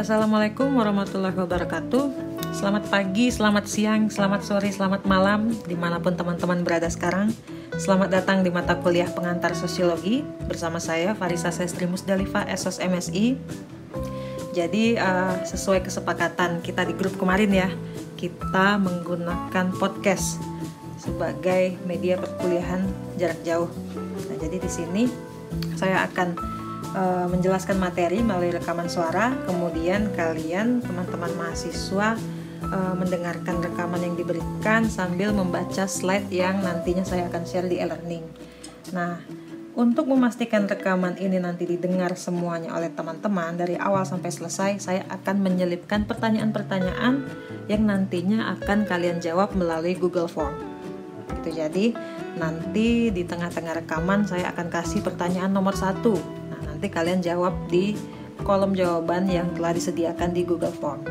assalamualaikum warahmatullahi wabarakatuh. Selamat pagi, selamat siang, selamat sore, selamat malam, di mana pun teman-teman berada sekarang. Selamat datang di mata kuliah pengantar sosiologi bersama saya Farisa Sestri Musdalifa SOS MSI. Jadi uh, sesuai kesepakatan kita di grup kemarin ya, kita menggunakan podcast sebagai media perkuliahan jarak jauh. Nah, jadi di sini saya akan uh, menjelaskan materi melalui rekaman suara, kemudian kalian teman-teman mahasiswa uh, mendengarkan rekaman yang diberikan sambil membaca slide yang nantinya saya akan share di e-learning. Nah, untuk memastikan rekaman ini nanti didengar semuanya oleh teman-teman dari awal sampai selesai, saya akan menyelipkan pertanyaan-pertanyaan yang nantinya akan kalian jawab melalui Google Form. Gitu jadi, nanti di tengah-tengah rekaman saya akan kasih pertanyaan nomor satu nanti kalian jawab di kolom jawaban yang telah disediakan di Google Form.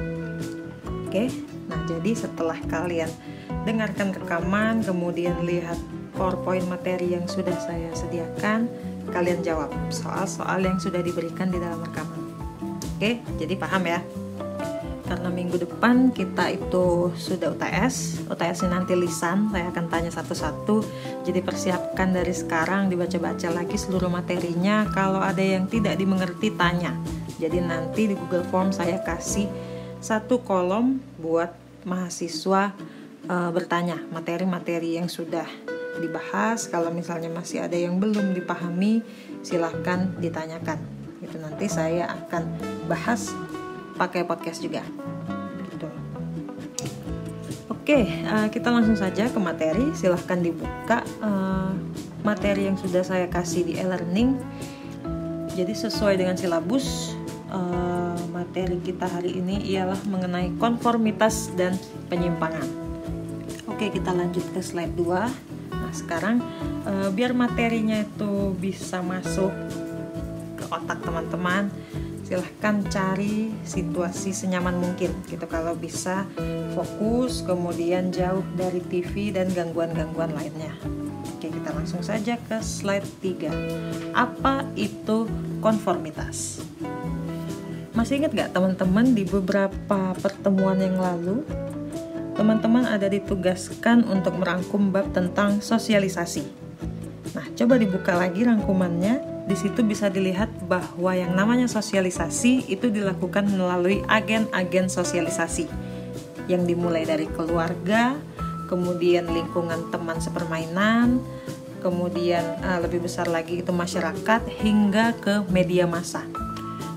Oke, nah jadi setelah kalian dengarkan rekaman, kemudian lihat PowerPoint materi yang sudah saya sediakan, kalian jawab soal-soal yang sudah diberikan di dalam rekaman. Oke, jadi paham ya? karena minggu depan kita itu sudah UTS UTS nanti lisan saya akan tanya satu-satu jadi persiapkan dari sekarang dibaca-baca lagi seluruh materinya. Kalau ada yang tidak dimengerti tanya. Jadi nanti di Google Form saya kasih satu kolom buat mahasiswa e, bertanya materi-materi yang sudah dibahas. Kalau misalnya masih ada yang belum dipahami silahkan ditanyakan. Itu nanti saya akan bahas pakai podcast juga. Oke, uh, kita langsung saja ke materi. Silahkan dibuka uh, materi yang sudah saya kasih di e-learning. Jadi sesuai dengan silabus uh, materi kita hari ini ialah mengenai konformitas dan penyimpangan. Oke, kita lanjut ke slide 2. Nah, sekarang uh, biar materinya itu bisa masuk ke otak teman-teman silahkan cari situasi senyaman mungkin gitu. Kalau bisa fokus kemudian jauh dari TV dan gangguan-gangguan lainnya. Oke kita langsung saja ke slide 3 apa itu konformitas? Masih ingat gak teman-teman di beberapa pertemuan yang lalu? Teman-teman ada ditugaskan untuk merangkum bab tentang sosialisasi. Nah coba dibuka lagi rangkumannya di situ bisa dilihat bahwa yang namanya sosialisasi itu dilakukan melalui agen-agen sosialisasi yang dimulai dari keluarga, kemudian lingkungan teman sepermainan, kemudian uh, lebih besar lagi itu masyarakat hingga ke media massa.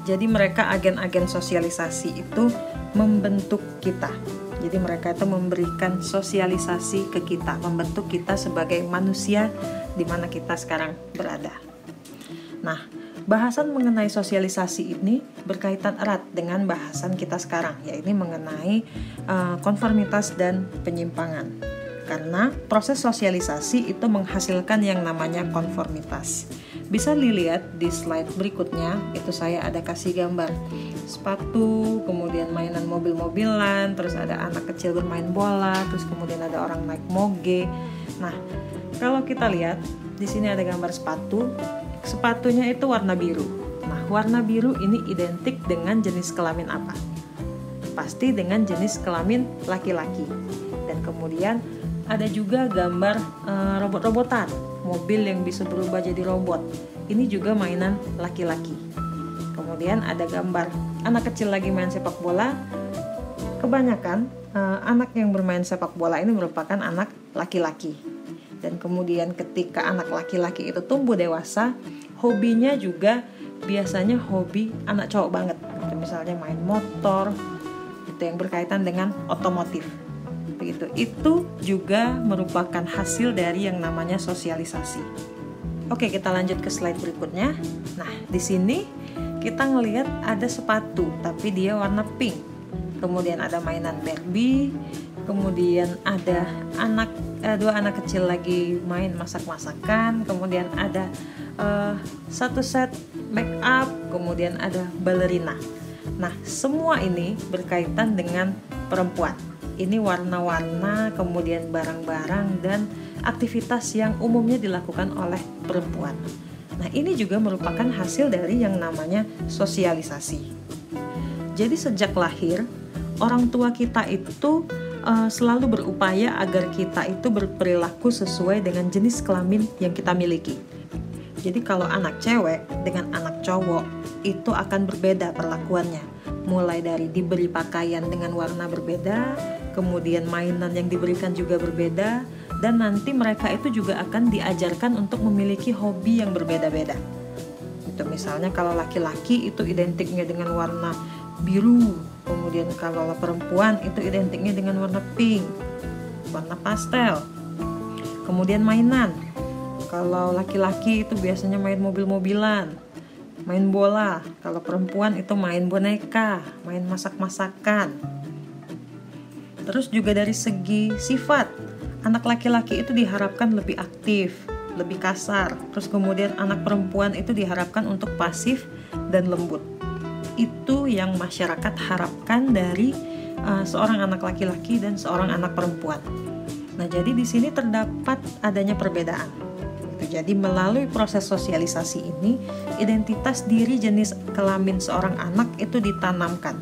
Jadi mereka agen-agen sosialisasi itu membentuk kita. Jadi mereka itu memberikan sosialisasi ke kita, membentuk kita sebagai manusia di mana kita sekarang berada. Nah, bahasan mengenai sosialisasi ini berkaitan erat dengan bahasan kita sekarang, yaitu mengenai uh, konformitas dan penyimpangan. Karena proses sosialisasi itu menghasilkan yang namanya konformitas. Bisa dilihat di slide berikutnya, itu saya ada kasih gambar sepatu, kemudian mainan mobil-mobilan, terus ada anak kecil bermain bola, terus kemudian ada orang naik moge. Nah, kalau kita lihat di sini ada gambar sepatu, sepatunya itu warna biru. Nah, warna biru ini identik dengan jenis kelamin apa? Pasti dengan jenis kelamin laki-laki. Dan kemudian ada juga gambar e, robot-robotan, mobil yang bisa berubah jadi robot. Ini juga mainan laki-laki. Kemudian ada gambar anak kecil lagi main sepak bola. Kebanyakan e, anak yang bermain sepak bola ini merupakan anak laki-laki dan kemudian ketika anak laki-laki itu tumbuh dewasa hobinya juga biasanya hobi anak cowok banget. Gitu, misalnya main motor itu yang berkaitan dengan otomotif. Begitu. Itu juga merupakan hasil dari yang namanya sosialisasi. Oke kita lanjut ke slide berikutnya. Nah di sini kita ngelihat ada sepatu tapi dia warna pink. Kemudian ada mainan Barbie kemudian ada anak eh, dua anak kecil lagi main masak-masakan. Kemudian ada eh, satu set make up kemudian ada balerina. Nah semua ini berkaitan dengan perempuan. Ini warna-warna kemudian barang-barang dan aktivitas yang umumnya dilakukan oleh perempuan. Nah ini juga merupakan hasil dari yang namanya sosialisasi. Jadi sejak lahir, orang tua kita itu uh, selalu berupaya agar kita itu berperilaku sesuai dengan jenis kelamin yang kita miliki. Jadi kalau anak cewek dengan anak cowok itu akan berbeda perlakuannya. Mulai dari diberi pakaian dengan warna berbeda, kemudian mainan yang diberikan juga berbeda, dan nanti mereka itu juga akan diajarkan untuk memiliki hobi yang berbeda-beda. Itu misalnya kalau laki-laki itu identiknya dengan warna biru, kemudian kalau perempuan itu identiknya dengan warna pink, warna pastel. Kemudian mainan. Kalau laki-laki itu biasanya main mobil-mobilan, main bola. Kalau perempuan itu main boneka, main masak-masakan. Terus juga dari segi sifat, anak laki-laki itu diharapkan lebih aktif, lebih kasar. Terus kemudian anak perempuan itu diharapkan untuk pasif dan lembut. Itu yang masyarakat harapkan dari uh, seorang anak laki-laki dan seorang anak perempuan. Nah, jadi di sini terdapat adanya perbedaan. Jadi melalui proses sosialisasi ini, identitas diri jenis kelamin seorang anak itu ditanamkan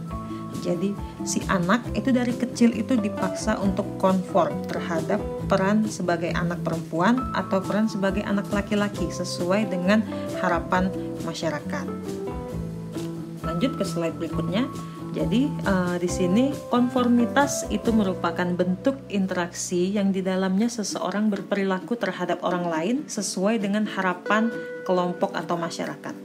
jadi si anak itu dari kecil itu dipaksa untuk konform terhadap peran sebagai anak perempuan atau peran sebagai anak laki-laki sesuai dengan harapan masyarakat. Lanjut ke slide berikutnya. Jadi uh, di sini konformitas itu merupakan bentuk interaksi yang di dalamnya seseorang berperilaku terhadap orang lain sesuai dengan harapan kelompok atau masyarakat.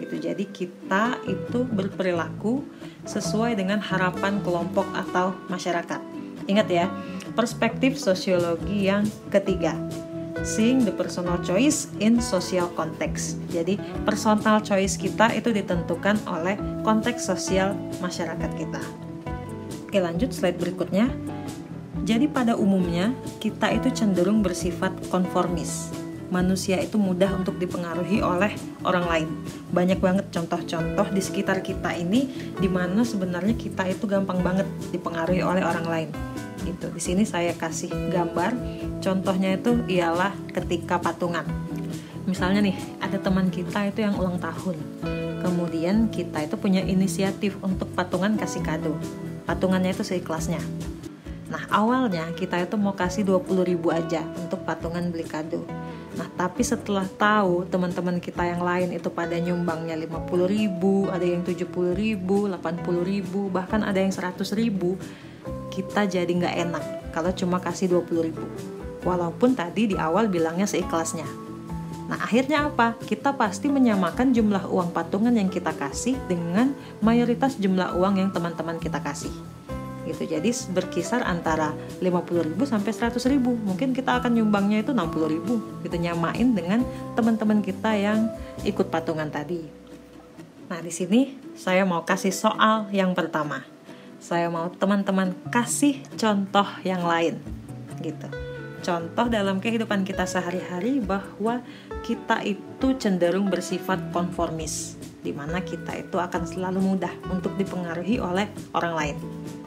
Itu jadi kita itu berperilaku sesuai dengan harapan kelompok atau masyarakat. Ingat ya, perspektif sosiologi yang ketiga. Seeing the personal choice in social context. Jadi, personal choice kita itu ditentukan oleh konteks sosial masyarakat kita. Oke, lanjut slide berikutnya. Jadi pada umumnya kita itu cenderung bersifat konformis manusia itu mudah untuk dipengaruhi oleh orang lain. Banyak banget contoh-contoh di sekitar kita ini di mana sebenarnya kita itu gampang banget dipengaruhi oleh orang lain. Itu di sini saya kasih gambar. Contohnya itu ialah ketika patungan. Misalnya nih, ada teman kita itu yang ulang tahun. Kemudian kita itu punya inisiatif untuk patungan kasih kado. Patungannya itu seikhlasnya. Nah awalnya kita itu mau kasih 20 ribu aja untuk patungan beli kado Nah, tapi setelah tahu teman-teman kita yang lain itu pada nyumbangnya 50 ribu, ada yang 70 ribu, 80 ribu, bahkan ada yang 100 ribu, kita jadi nggak enak kalau cuma kasih 20 ribu. Walaupun tadi di awal bilangnya seikhlasnya. Nah, akhirnya apa? Kita pasti menyamakan jumlah uang patungan yang kita kasih dengan mayoritas jumlah uang yang teman-teman kita kasih. Gitu. Jadi berkisar antara 50.000 sampai 100.000 mungkin kita akan nyumbangnya itu 60.000 gitu. Nyamain dengan teman-teman kita yang ikut patungan tadi. Nah di sini saya mau kasih soal yang pertama saya mau teman-teman kasih contoh yang lain gitu contoh dalam kehidupan kita sehari-hari bahwa kita itu cenderung bersifat konformis di mana kita itu akan selalu mudah untuk dipengaruhi oleh orang lain.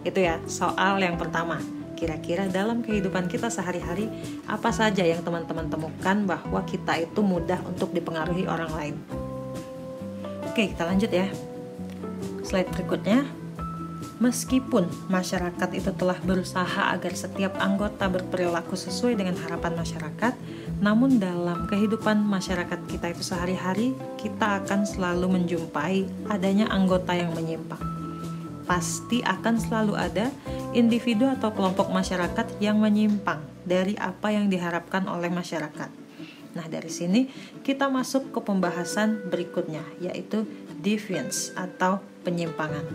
Itu ya, soal yang pertama. Kira-kira dalam kehidupan kita sehari-hari, apa saja yang teman-teman temukan bahwa kita itu mudah untuk dipengaruhi orang lain? Oke, kita lanjut ya. Slide berikutnya. Meskipun masyarakat itu telah berusaha agar setiap anggota berperilaku sesuai dengan harapan masyarakat, namun dalam kehidupan masyarakat kita itu sehari-hari, kita akan selalu menjumpai adanya anggota yang menyimpang pasti akan selalu ada individu atau kelompok masyarakat yang menyimpang dari apa yang diharapkan oleh masyarakat. Nah, dari sini kita masuk ke pembahasan berikutnya, yaitu deviance atau penyimpangan.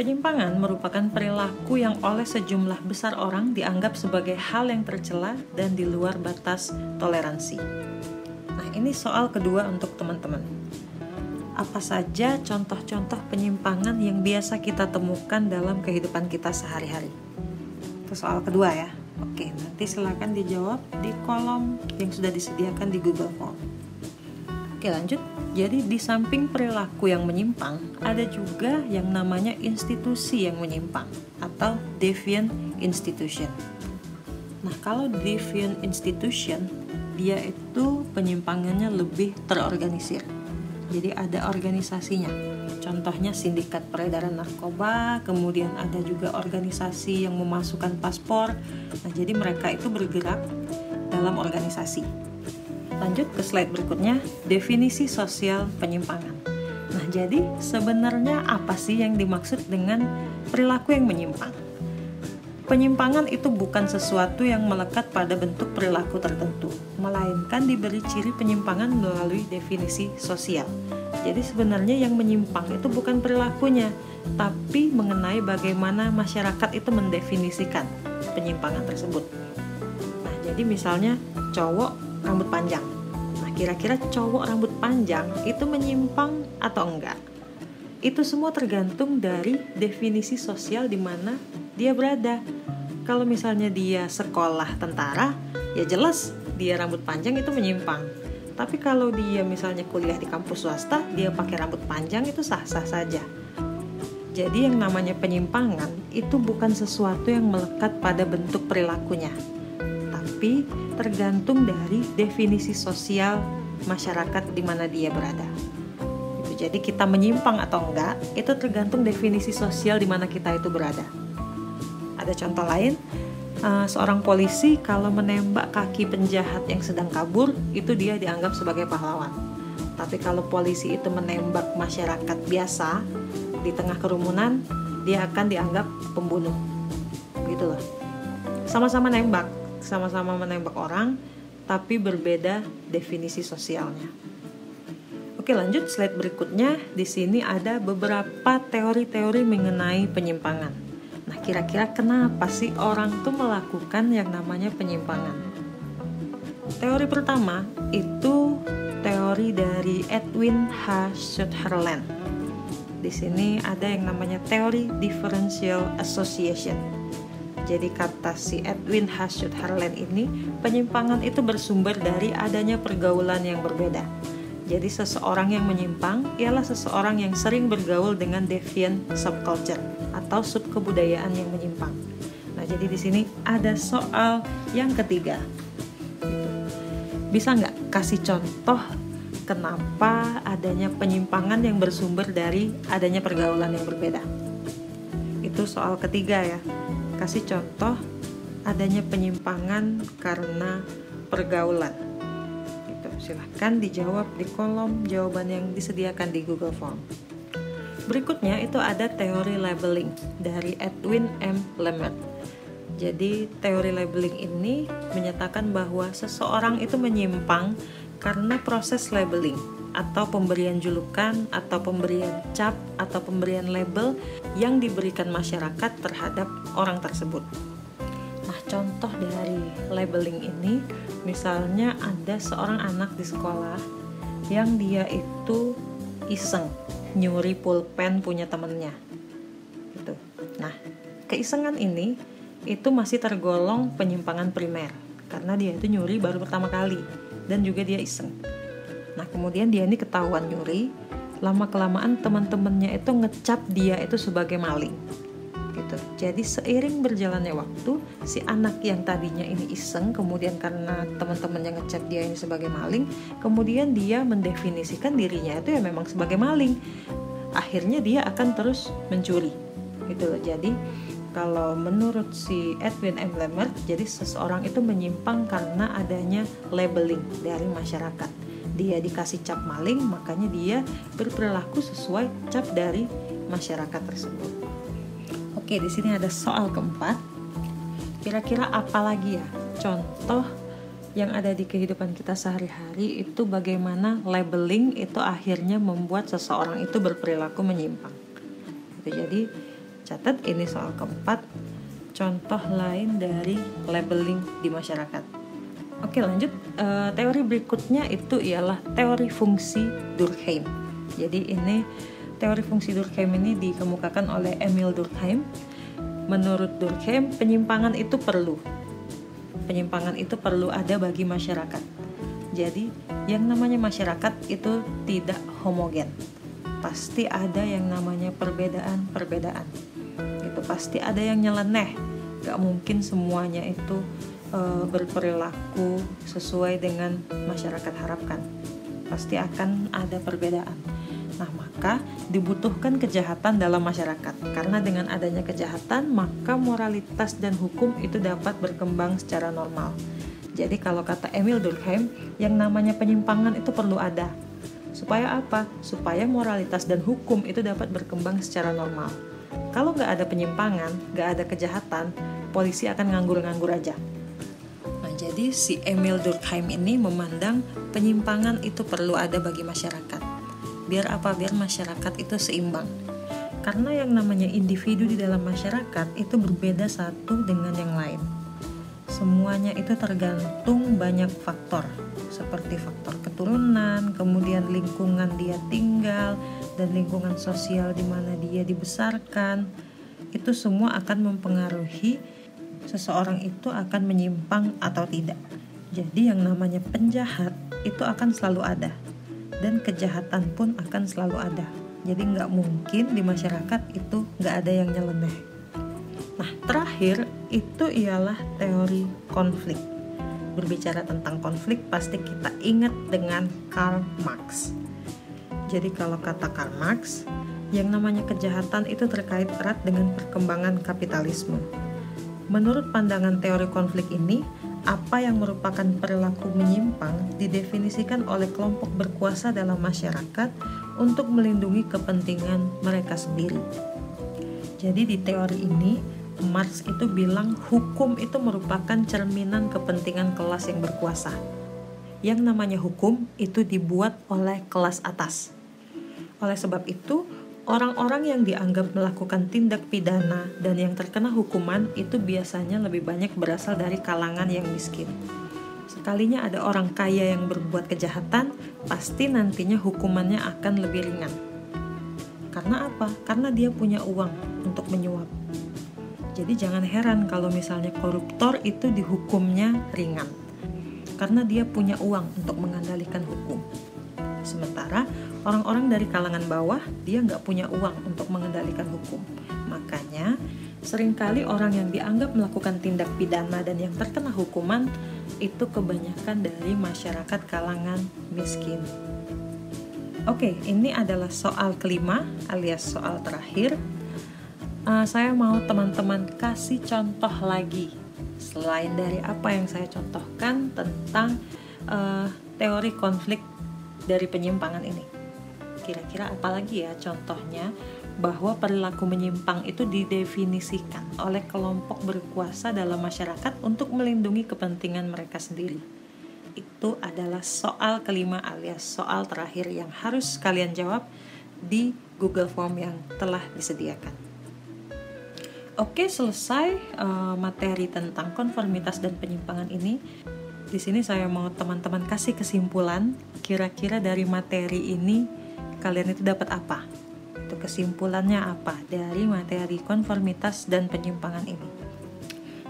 Penyimpangan merupakan perilaku yang oleh sejumlah besar orang dianggap sebagai hal yang tercela dan di luar batas toleransi. Nah, ini soal kedua untuk teman-teman apa saja contoh-contoh penyimpangan yang biasa kita temukan dalam kehidupan kita sehari-hari? Itu soal kedua ya. Oke, nanti silakan dijawab di kolom yang sudah disediakan di Google Form. Oke, lanjut. Jadi di samping perilaku yang menyimpang, ada juga yang namanya institusi yang menyimpang atau deviant institution. Nah, kalau deviant institution, dia itu penyimpangannya lebih terorganisir Jadi ada organisasinya. Contohnya sindikat peredaran narkoba, kemudian ada juga organisasi yang memasukkan paspor. Nah, jadi mereka itu bergerak dalam organisasi. Lanjut ke slide berikutnya, definisi sosial penyimpangan. Nah, jadi sebenarnya apa sih yang dimaksud dengan perilaku yang menyimpang? Penyimpangan itu bukan sesuatu yang melekat pada bentuk perilaku tertentu, melainkan diberi ciri penyimpangan melalui definisi sosial. Jadi sebenarnya yang menyimpang itu bukan perilakunya, tapi mengenai bagaimana masyarakat itu mendefinisikan penyimpangan tersebut. Nah, jadi misalnya cowok rambut panjang. Kira-kira cowok rambut panjang itu menyimpang atau enggak? Itu semua tergantung dari definisi sosial di mana dia berada. Kalau misalnya dia sekolah tentara, ya jelas dia rambut panjang itu menyimpang. Tapi kalau dia misalnya kuliah di kampus swasta, dia pakai rambut panjang itu sah-sah saja. Jadi yang namanya penyimpangan itu bukan sesuatu yang melekat pada bentuk perilakunya, tapi tergantung dari definisi sosial masyarakat di mana dia berada. Jadi kita menyimpang atau enggak itu tergantung definisi sosial di mana kita itu berada. Ada contoh lain, uh, seorang polisi kalau menembak kaki penjahat yang sedang kabur, itu dia dianggap sebagai pahlawan. Tapi kalau polisi itu menembak masyarakat biasa di tengah kerumunan, dia akan dianggap pembunuh. Gitu. Sama-sama nembak, sama-sama menembak orang, tapi berbeda definisi sosialnya. Oke, lanjut slide berikutnya. Di sini ada beberapa teori-teori mengenai penyimpangan. Nah, kira-kira kenapa sih orang tuh melakukan yang namanya penyimpangan? Teori pertama itu teori dari Edwin H. Sutherland. Di sini ada yang namanya teori differential association. Jadi kata si Edwin H. Sutherland ini, penyimpangan itu bersumber dari adanya pergaulan yang berbeda. Jadi seseorang yang menyimpang ialah seseorang yang sering bergaul dengan deviant subculture atau subkebudayaan yang menyimpang. Nah, jadi di sini ada soal yang ketiga. Bisa nggak kasih contoh kenapa adanya penyimpangan yang bersumber dari adanya pergaulan yang berbeda? Itu soal ketiga ya. Kasih contoh adanya penyimpangan karena pergaulan silahkan dijawab di kolom jawaban yang disediakan di Google Form. Berikutnya itu ada teori labeling dari Edwin M. Lemert. Jadi teori labeling ini menyatakan bahwa seseorang itu menyimpang karena proses labeling atau pemberian julukan atau pemberian cap atau pemberian label yang diberikan masyarakat terhadap orang tersebut. Nah, contoh dari labeling ini misalnya ada seorang anak di sekolah yang dia itu iseng nyuri pulpen punya temennya gitu nah keisengan ini itu masih tergolong penyimpangan primer karena dia itu nyuri baru pertama kali dan juga dia iseng nah kemudian dia ini ketahuan nyuri lama kelamaan teman-temannya itu ngecap dia itu sebagai maling gitu. Jadi seiring berjalannya waktu, si anak yang tadinya ini iseng, kemudian karena teman-teman yang ngecap dia ini sebagai maling, kemudian dia mendefinisikan dirinya itu ya memang sebagai maling. Akhirnya dia akan terus mencuri. Gitu loh. Jadi kalau menurut si Edwin M. Lemert, jadi seseorang itu menyimpang karena adanya labeling dari masyarakat. Dia dikasih cap maling, makanya dia berperilaku sesuai cap dari masyarakat tersebut. Oke, di sini ada soal keempat. Kira-kira apa lagi ya contoh yang ada di kehidupan kita sehari-hari itu bagaimana labeling itu akhirnya membuat seseorang itu berperilaku menyimpang. Gitu, jadi catat ini soal keempat contoh lain dari labeling di masyarakat. Oke lanjut e, teori berikutnya itu ialah teori fungsi Durkheim. Jadi ini Teori fungsi Durkheim ini dikemukakan oleh Emil Durkheim. Menurut Durkheim, penyimpangan itu perlu. Penyimpangan itu perlu ada bagi masyarakat. Jadi, yang namanya masyarakat itu tidak homogen. Pasti ada yang namanya perbedaan-perbedaan. Itu pasti ada yang nyeleneh. Gak mungkin semuanya itu e, berperilaku sesuai dengan masyarakat harapkan. pasti akan ada perbedaan. Nah, maka dibutuhkan kejahatan dalam masyarakat. Karena dengan adanya kejahatan, maka moralitas dan hukum itu dapat berkembang secara normal. Jadi kalau kata Emil Durkheim, yang namanya penyimpangan itu perlu ada. Supaya apa? Supaya moralitas dan hukum itu dapat berkembang secara normal. Kalau nggak ada penyimpangan, nggak ada kejahatan, polisi akan nganggur-nganggur aja. Jadi si Emil Durkheim ini memandang penyimpangan itu perlu ada bagi masyarakat. Biar apa? Biar masyarakat itu seimbang. Karena yang namanya individu di dalam masyarakat itu berbeda satu dengan yang lain. Semuanya itu tergantung banyak faktor, seperti faktor keturunan, kemudian lingkungan dia tinggal, dan lingkungan sosial di mana dia dibesarkan. Itu semua akan mempengaruhi seseorang itu akan menyimpang atau tidak. Jadi yang namanya penjahat itu akan selalu ada dan kejahatan pun akan selalu ada. Jadi nggak mungkin di masyarakat itu nggak ada yang nyeleneh. Nah terakhir itu ialah teori konflik. Berbicara tentang konflik pasti kita ingat dengan Karl Marx. Jadi kalau kata Karl Marx, yang namanya kejahatan itu terkait erat dengan perkembangan kapitalisme Menurut pandangan teori konflik ini, apa yang merupakan perilaku menyimpang didefinisikan oleh kelompok berkuasa dalam masyarakat untuk melindungi kepentingan mereka sendiri. Jadi di teori ini, Marx itu bilang hukum itu merupakan cerminan kepentingan kelas yang berkuasa. Yang namanya hukum itu dibuat oleh kelas atas. Oleh sebab itu, Orang-orang yang dianggap melakukan tindak pidana dan yang terkena hukuman itu biasanya lebih banyak berasal dari kalangan yang miskin. Sekalinya ada orang kaya yang berbuat kejahatan, pasti nantinya hukumannya akan lebih ringan. Karena apa? Karena dia punya uang untuk menyuap. Jadi jangan heran kalau misalnya koruptor itu dihukumnya ringan. Karena dia punya uang untuk mengendalikan hukum. Sementara orang-orang dari kalangan bawah dia nggak punya uang untuk mengendalikan hukum. Makanya sering kali orang yang dianggap melakukan tindak pidana dan yang terkena hukuman itu kebanyakan dari masyarakat kalangan miskin. Oke, ini adalah soal kelima alias soal terakhir. Uh, saya mau teman-teman kasih contoh lagi selain dari apa yang saya contohkan tentang uh, teori konflik dari penyimpangan ini. Kira-kira apalagi ya contohnya bahwa perilaku menyimpang itu didefinisikan oleh kelompok berkuasa dalam masyarakat untuk melindungi kepentingan mereka sendiri. Itu adalah soal kelima alias soal terakhir yang harus kalian jawab di Google Form yang telah disediakan. Oke, selesai uh, materi tentang konformitas dan penyimpangan ini. Di sini saya mau teman-teman kasih kesimpulan kira-kira dari materi ini kalian itu dapat apa? Itu kesimpulannya apa dari materi konformitas dan penyimpangan ini?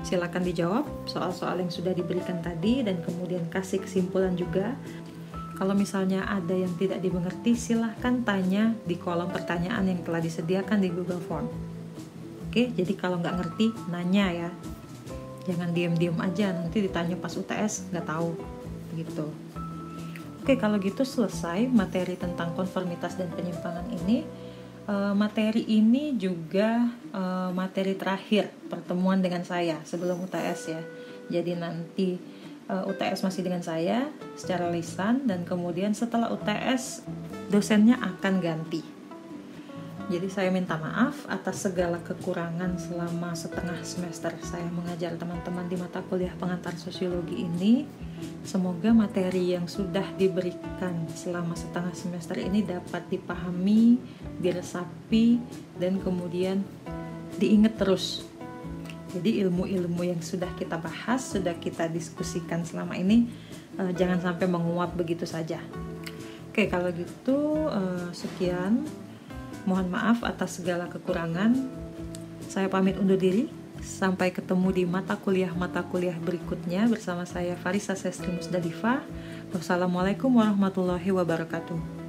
Silakan dijawab soal-soal yang sudah diberikan tadi dan kemudian kasih kesimpulan juga. Kalau misalnya ada yang tidak dimengerti, silahkan tanya di kolom pertanyaan yang telah disediakan di Google Form. Oke, jadi kalau nggak ngerti, nanya ya jangan diem-diem aja nanti ditanya pas UTS nggak tahu gitu oke kalau gitu selesai materi tentang konformitas dan penyimpangan ini. Uh, materi ini juga uh, materi terakhir pertemuan dengan saya sebelum UTS ya. Jadi nanti eh, UTS masih dengan saya secara lisan dan kemudian setelah UTS dosennya akan ganti jadi saya minta maaf atas segala kekurangan selama setengah semester saya mengajar teman-teman di mata kuliah pengantar sosiologi ini. Semoga materi yang sudah diberikan selama setengah semester ini dapat dipahami, diresapi, dan kemudian diingat terus. Jadi ilmu-ilmu yang sudah kita bahas, sudah kita diskusikan selama ini, eh, jangan sampai menguap begitu saja. Oke, kalau gitu eh, sekian Mohon maaf atas segala kekurangan. Saya pamit undur diri. Sampai ketemu di mata kuliah-mata kuliah berikutnya bersama saya Farisa Sestri Musdalifah. Wassalamualaikum warahmatullahi wabarakatuh.